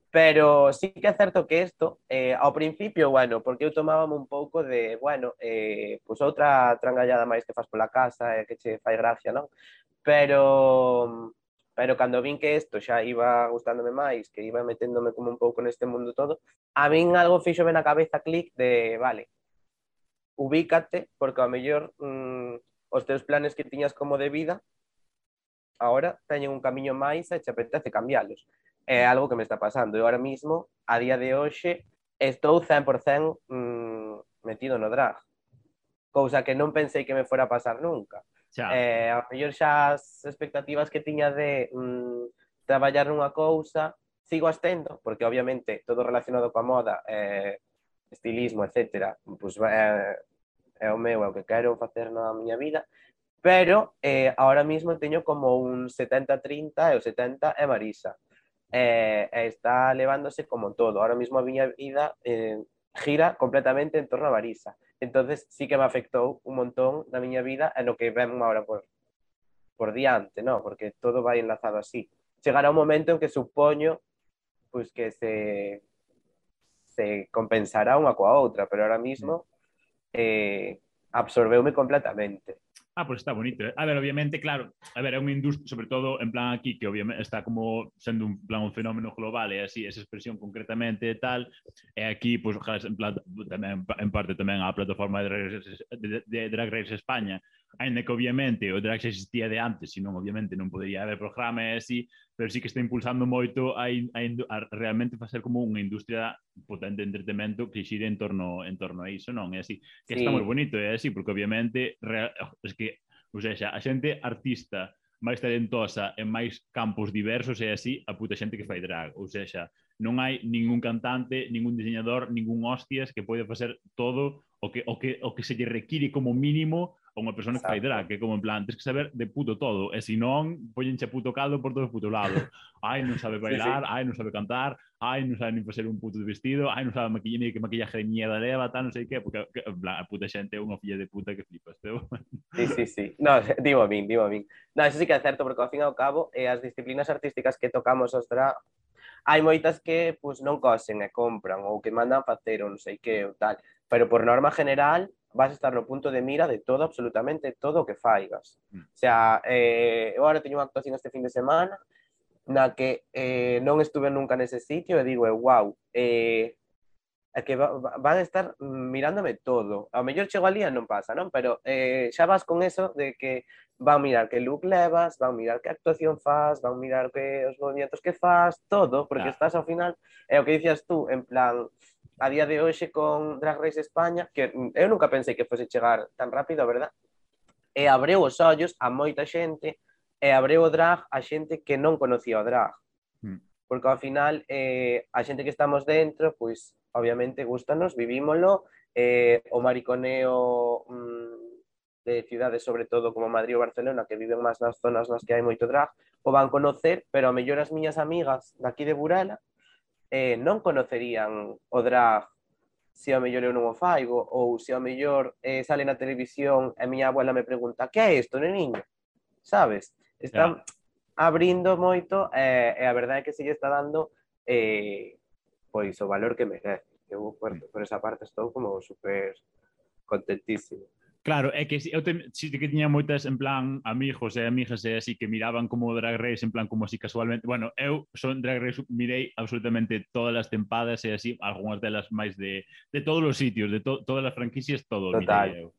Pero sí que é certo que isto, eh, ao principio, bueno, porque eu tomábame un pouco de, bueno, eh, pois outra trangallada máis que faz pola casa e eh, que che fai gracia, non? Pero pero cando vin que isto xa iba gustándome máis, que iba meténdome como un pouco neste mundo todo, a min algo fixo na cabeza clic de, vale, ubícate, porque ao mellor mm, os teus planes que tiñas como de vida agora teñen un camiño máis e che apetece cambiálos. É algo que me está pasando. Eu ahora mismo, a día de hoxe, estou 100% mm, metido no drag. Cousa que non pensei que me fora a pasar nunca. Xa. Eh, ao mellor xa as expectativas que tiña de mm, traballar nunha cousa sigo as tendo, porque obviamente todo relacionado coa moda, eh, estilismo, etc. Pues, é, é o meu, é o que quero facer na miña vida, pero eh, ahora mismo teño como un 70-30 e o 70 é Marisa. Eh, e está levándose como todo. Ahora mismo a miña vida eh, gira completamente en torno a Marisa. Entonces sí que me afectou un montón na miña vida e no que ven ahora por, por diante, ¿no? Porque todo vai enlazado así. Chegará un momento en que supoño pues que se se compensará unha coa outra, pero ahora mismo eh, absorbeume completamente. Ah, pues está bonito. eh. A ver, obviamente, claro, a ver, é unha industria, sobre todo en plan aquí, que obviamente está como sendo un plan un fenómeno global e así, esa expresión concretamente tal, e aquí, pues, en, plan, tamén, en parte tamén a plataforma de Drag Race, de, de Drag Race España, ainda que obviamente o drag xa existía de antes, senón obviamente non podería haber programa e así, pero sí que está impulsando moito a, a, a realmente facer como unha industria potente de entretenimento que xire en torno, en torno a iso, non? É así, que sí. está moi bonito, é así, porque obviamente real, es que, ou seja, a xente artista máis talentosa en máis campos diversos é así a puta xente que fai drag, ou seja, non hai ningún cantante, ningún diseñador, ningún hostias que pode facer todo o que, o que, o que se lle require como mínimo a unha persona que fai drag, que como en plan, tens que saber de puto todo, e se non, poñenche puto caldo por todo o puto lado. [LAUGHS] Ai, non sabe bailar, sí, sí. ai, non sabe cantar, ai, non sabe nin facer un puto de vestido, ai, non sabe maquillar, ni que maquillaje de mierda leva, tal, non sei que, porque que, plan, a puta xente é unha filla de puta que flipas, teu. Sí, sí, sí. No, [LAUGHS] digo a min, digo a min. No, eso sí que é certo, porque ao fin e ao cabo, eh, as disciplinas artísticas que tocamos os drag, hai moitas que pues, non cosen e compran ou que mandan facer ou non sei que ou tal, pero por norma general vas a estar no punto de mira de todo, absolutamente todo o que faigas. Mm. O sea, eh, eu agora teño unha actuación este fin de semana na que eh, non estuve nunca nese sitio e digo, eh, wow, eh, é que va, va, van a estar mirándome todo. A mellor chego ali e non pasa, non? Pero eh, xa vas con eso de que van mirar que look levas, van mirar que actuación faz, van mirar que os movimientos que faz, todo, porque claro. estás ao final, é o que dicías tú, en plan, a día de hoxe con Drag Race España, que eu nunca pensei que fose chegar tan rápido, a verdad, e abreu os ollos a moita xente, e abreu o drag a xente que non conocía o drag. Mm. Porque ao final, eh, a xente que estamos dentro, pois, obviamente, gustanos, vivímolo, eh, o mariconeo mm, de cidades, sobre todo como Madrid ou Barcelona, que viven máis nas zonas nas que hai moito drag, o van conocer, pero a mellor as miñas amigas daqui de Burela eh, non conocerían o drag se ao mellor eu non o faigo, ou se ao mellor eh, sale na televisión e a miña abuela me pregunta que é isto, neniño? Sabes? Están yeah. abrindo moito eh, e a verdade é que se lle está dando eh, pois o valor que merece. Eu por, por esa parte estou como super contentísimo. Claro, é que eu te, si, que tiña moitas en plan amigos e amigas e así que miraban como Drag Race en plan como así casualmente. Bueno, eu son Drag Race, mirei absolutamente todas as tempadas e así, algunhas delas máis de, de todos os sitios, de to, todas as franquicias, todo Total. mirei eu.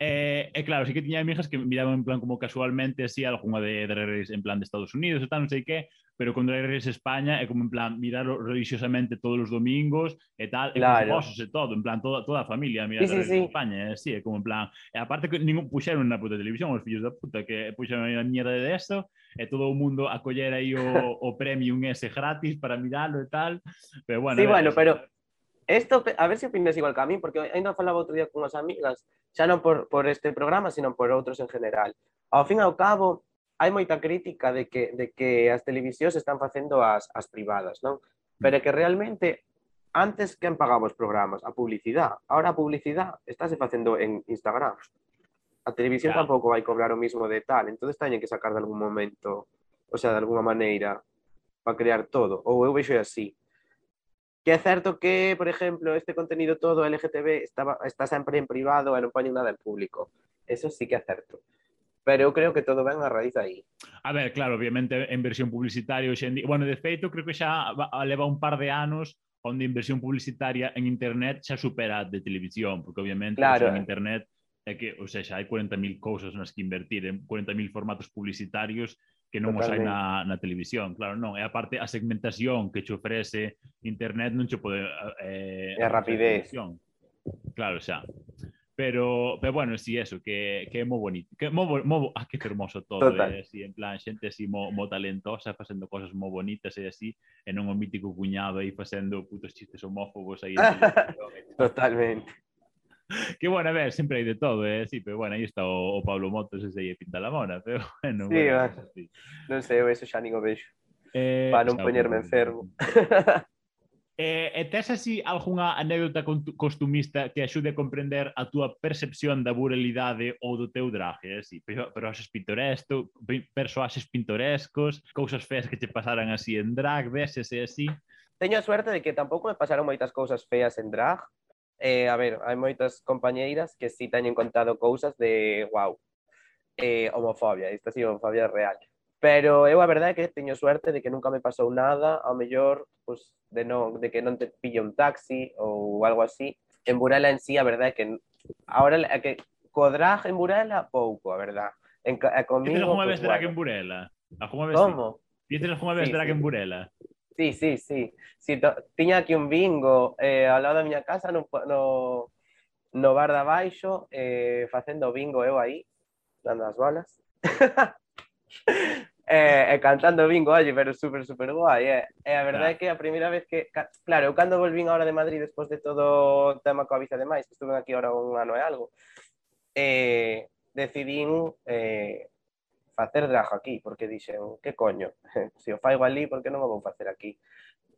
E, e claro, sí que tiña amigas que miraban en plan como casualmente así algunha de Drag Race en plan de Estados Unidos e tal, non sei que, pero con Drag Race España é como en plan mirarlo religiosamente todos os domingos e tal, claro. e con e todo, en plan toda, toda a familia mira sí, Drag Race sí, sí. España, eh, e así, é como en plan, e aparte que ningún puxeron na puta televisión os fillos da puta que puxeron a mierda de esto, e todo o mundo a coller aí o, [LAUGHS] o premium ese gratis para miralo e tal, pero bueno. Sí, ver, bueno, así. pero Esto, a ver si opinas igual que a mí, porque ainda falaba outro día con as amigas xa non por, por este programa, sino por outros en general. Ao fin e ao cabo, hai moita crítica de que, de que as televisións están facendo as, as privadas, non? Pero que realmente antes quen pagaba os programas? A publicidade. Ahora a publicidade estáse facendo en Instagram. A televisión claro. tampouco vai cobrar o mismo de tal, entonces teñen que sacar de algún momento, o sea, de alguna maneira, para crear todo. Ou eu vexo así. Que é certo que, por exemplo, este contenido todo LGTB estaba, está sempre en privado e non poñen nada en público. Eso sí que é certo. Pero eu creo que todo ven a raíz aí. A ver, claro, obviamente en versión publicitaria hoxe en día, bueno, de feito creo que xa va- leva un par de anos onde a inversión publicitaria en internet xa supera a de televisión, porque obviamente Claro, en internet é que, ou sea, xa hai 40.000 cousas nas que invertir, en 40.000 formatos publicitarios que non Totalmente. os hai na, na televisión, claro, non, é a parte a segmentación que che ofrece internet non che pode eh, é a rapidez. Claro, xa. Pero, pero bueno, si sí, eso, que, que é moi bonito, que moi, moi, ah, que hermoso todo, Total. eh, así, en plan, xente así mo, mo talentosa, facendo cosas moi bonitas e así, e non o mítico cuñado aí facendo putos chistes homófobos aí. [LAUGHS] Totalmente. [LAUGHS] que bueno, a ver, sempre hai de todo, eh? sí, pero bueno, aí está o, o Pablo Motos ese aí pinta la mona, pero [LAUGHS] bueno. Sí, bueno. Sí. non sei, eu eso xa nin o vexo. Eh, para non poñerme enfermo. [LAUGHS] Eh, e tes así algunha anécdota costumista que axude a comprender a túa percepción da buralidade ou do teu drague, así, eh, pero, pero ases pintoresco, persoaxes pintorescos, cousas feas que te pasaran así en drag, veses e así? Teño a suerte de que tampouco me pasaron moitas cousas feas en drag, Eh, a ver, hai moitas compañeiras que sí teñen contado cousas de, wow, eh, homofobia, isto sí, homofobia real. Pero eu a verdade é que teño suerte de que nunca me pasou nada, ao mellor, pues, de, non, de que non te pille un taxi ou algo así. En Burela en sí, a verdade é que ahora é que co drag en Burela pouco, a verdade. En, ca- e Dices comigo, algunha pues, vez drag bueno. en Burela? Algunha vez Como? Dices algunha vez Sí, drag sí. en Burela? Sí, sí, sí. to- tiña aquí un bingo eh, ao lado da miña casa no, no, no bar de abaixo eh, facendo bingo eu aí, dando as bolas. e, [LAUGHS] e cantando bingo, oye, pero super, super guai. E, e a verdade é que a primeira vez que... Claro, eu cando volvín ahora de Madrid despois de todo o tema coa visa de máis, que estuve aquí ahora un ano e algo, eh, decidín eh, facer drag aquí, porque dixen, que coño, [LAUGHS] se o faigo ali, por que non o vou facer aquí?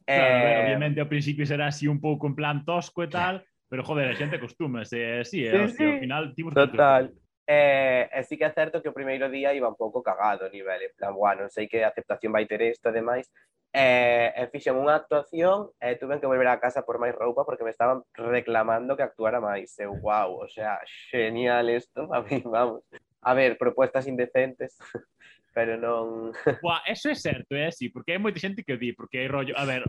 Claro, eh... obviamente ao principio será así un pouco en plan tosco e tal, pero joder, a xente acostúmase, eh, sí, eh, sí, sí. ao final timos Total. Que Eh, e sí que é certo que o primeiro día iba un pouco cagado a nivel, en plan, bueno, sei que a aceptación vai ter isto e demais, e, e fixen unha actuación e tuven que volver a casa por máis roupa porque me estaban reclamando que actuara máis. E, wow, o sea, genial isto, [LAUGHS] a mí, vamos a ver, propuestas indecentes, [LAUGHS] pero non... Buah, eso é certo, é eh, así, porque hai moita xente que o di, porque hai rollo, a ver,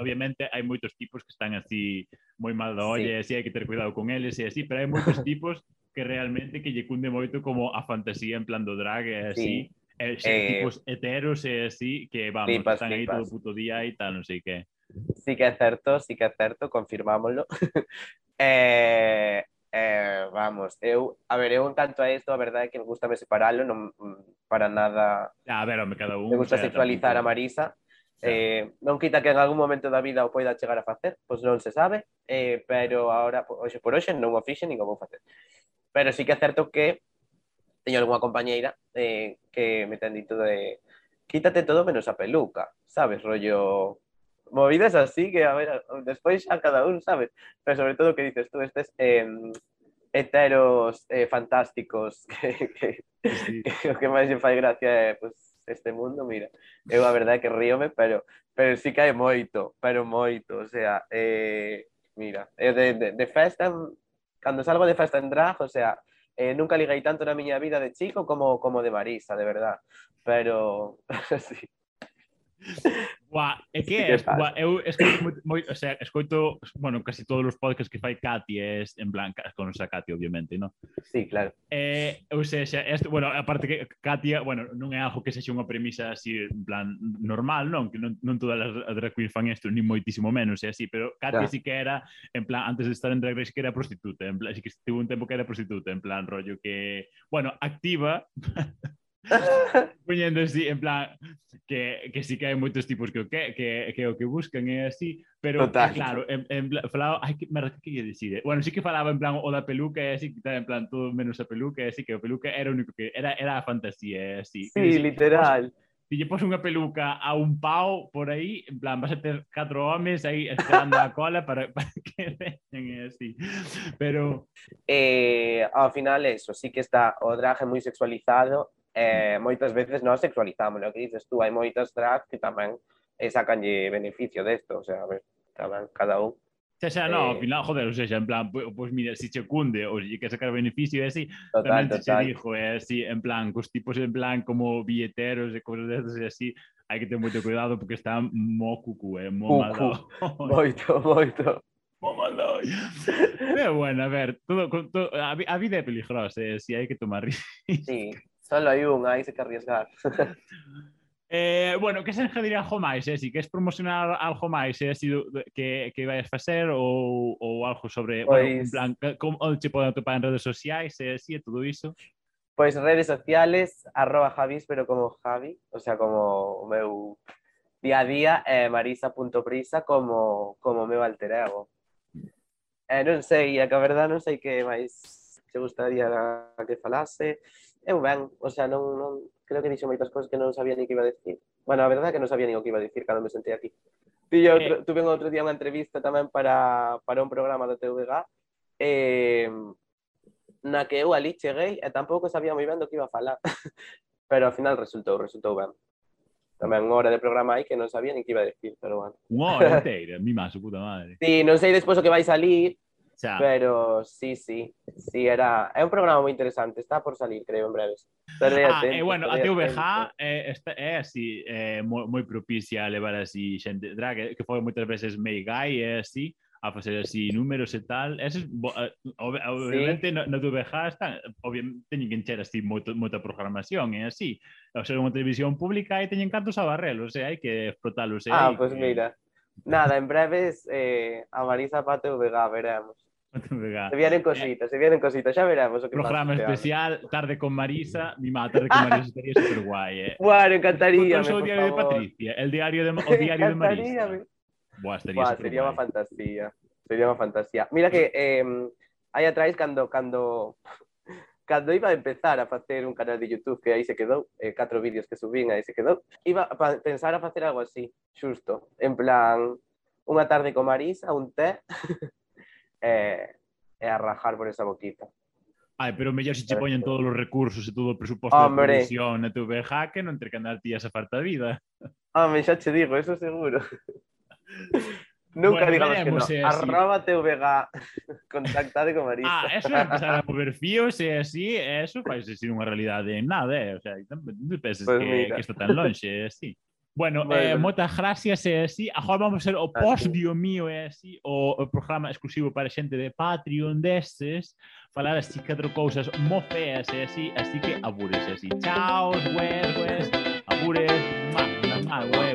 obviamente hai moitos tipos que están así moi mal da olla, sí. e así hai que ter cuidado con eles e así, pero hai moitos [LAUGHS] tipos que realmente que lle cunde moito como a fantasía en plan do drag eh, e así. Eh, sí. E, xe, eh, tipos heteros e así que vamos, flipas, están flipas. aí todo o puto día e tal, non sei que. Sí que é certo, sí que é certo, confirmámoslo. [LAUGHS] eh, Eh, vamos, eu, a ver, eu en canto a isto, a verdade é que me gusta me separalo, non para nada... A ver, me cada un... Me gusta sexualizar a Marisa. Claro. Eh, non quita que en algún momento da vida o poida chegar a facer, pois non se sabe, eh, pero agora, hoxe por hoxe, non o fixe, nin o vou facer. Pero sí que é certo que teño algunha compañeira eh, que me ten dito de quítate todo menos a peluca, sabes, rollo movidas así que, a ver, despois a cada un, sabes? Pero sobre todo que dices tú, estes eh, heteros eh, fantásticos [LAUGHS] que, que, sí. que o que máis me fai gracia é, eh, pues, este mundo, mira, eu a verdade que ríome, pero, pero sí que hai moito, pero moito, o sea, eh, mira, eh, de, de, de festa, cando salgo de festa en drag, o sea, eh, nunca liguei tanto na miña vida de chico como, como de Marisa, de verdad, pero [LAUGHS] sí. Ua, é que é, ua, eu escoito moi, moi, o sea, escoito, bueno, casi todos os podcasts que fai Cati é en plan, con esa Cati, obviamente, non? Sí, claro. Eh, ou seja, esto, bueno, aparte que Katia, bueno, non é algo que sexa unha premisa así, en plan, normal, non? Que non, non todas as drag queens fan isto, ni moitísimo menos, é así, pero Katia claro. sí que era, en plan, antes de estar en Drag Race, que era prostituta, en plan, así que tivo un tempo que era prostituta, en plan, rollo que, bueno, activa, [LAUGHS] [LAUGHS] Poñendo así, en plan, que, que sí que hai moitos tipos que o que, que, que, o que buscan é así, pero Total. Eh, claro, en, en plan, falaba, ai, que merda, que lle dicide? Eh, bueno, sí que falaba en plan o da peluca e así, que tal, en plan, todo menos a peluca e así, que o peluca era o único que, era, era a fantasía e así. Sí, dixi, literal. Si lle pos unha peluca a un pau por aí, en plan, vas a ter catro homes aí esperando a cola para, [LAUGHS] para que veñen e así. Pero... Eh, ao final, eso, sí que está o drag moi sexualizado eh, moitas veces non sexualizamos, o que dices tú, hai moitas drags que tamén eh, sacanlle beneficio desto, o sea, a ver, tamén cada un Xa, xa, no, ao eh. final, joder, o sea, en plan, pois pues, mira, si che cunde, ou si que sacar beneficio, e así, total, tamén total. se dixo, é así, en plan, cos tipos en plan como billeteros e cosas destas, e así, hai que ter moito cuidado porque están mo cucu, eh, mo malado. [LAUGHS] Moito, moito. Mo malo. Pero bueno, a ver, todo, todo, a, a vida é peligrosa, eh, si hai que tomar [LAUGHS] risco. Sí, Solo hai un, hai que arriesgar. [LAUGHS] Eh, bueno, que se engedir algo máis, eh? si queres promocionar algo máis, eh? si, que, que vais facer ou, ou algo sobre pois... bueno, un plan, como tipo poden atopar en redes sociais, eh? si, e todo iso. Pois redes sociales, arroba Javis, pero como Javi, o sea, como o meu día a día, eh, marisa.prisa como, como meu alter ego. Eh, non sei, a que a verdad non sei que máis te gustaría que falase, Eu ben, o sea, non, non creo que dixo moitas cousas que non sabía ni que iba a decir. Bueno, a verdade é que non sabía ni o que iba a decir cando me sentei aquí. Tiña outro, tuve outro día unha entrevista tamén para, para un programa do TVG eh, na que eu ali cheguei e tampouco sabía moi ben do que iba a falar. [LAUGHS] pero ao final resultou, resultou ben. Tamén unha hora de programa aí que non sabía ni que iba a decir, pero bueno. Unha hora [LAUGHS] inteira, mi má, puta madre. Sí, non sei despois o que vai salir, Ya. Pero sí, sí, sí, era... É un programa moi interesante, está por salir, creo, en breves. Ah, atento, eh, bueno, a TVG eh, está, é así, eh, moi, eh, moi propicia a levar así xente drag, eh, que, que foi moitas veces mei Guy, é así, a facer así números e tal. Eses, obviamente, sí. no, no TVG está, obviamente, teñen que encher así moito, moita programación, é así. O sea, unha televisión pública e teñen cantos a barrelos, e hai que explotalos. E, ah, pois pues que... mira. Nada, en breves eh, a Marisa Pate o veremos. Se vienen cositas, se vienen cositas, xa veremos o que Programa pasa especial, tarde con Marisa, mi má, tarde con Marisa estaría super guai, eh. Bueno, encantaría, por diario de favor. Patricia, el diario de, o [LAUGHS] diario de Marisa. Buah, estaría Buah, sería unha guai. fantasía. Sería unha fantasía. Mira que eh, aí atrás cando cando [LAUGHS] cando iba a empezar a facer un canal de YouTube que aí se quedou, eh, catro vídeos que subín aí se quedou, iba a pensar a facer algo así, xusto, en plan unha tarde con Marisa, un té [LAUGHS] e, é a rajar por esa boquita. Ai, pero mellor se che poñen todos os recursos e todo o presuposto Hombre. de producción na TV que non ter que andar tías a farta vida. Home, xa che digo, eso seguro. [LAUGHS] Nunca bueno, digamos veremos, que no. Arroba TVG. [LAUGHS] Contactade con Marisa. Ah, eso é empezar a mover fíos e así, eso fai ser unha realidade en nada, eh? O sea, non penses pues que, mira. que está tan longe, así. Bueno, vale, eh, moitas gracias, eh, é así. Agora vamos ser o postdio mío, eh, é así, o, o programa exclusivo para xente de Patreon destes, falar así catro cousas mo feas, eh, é así, así que abures, así. Chao, gües, gües, abures, má, má, gües.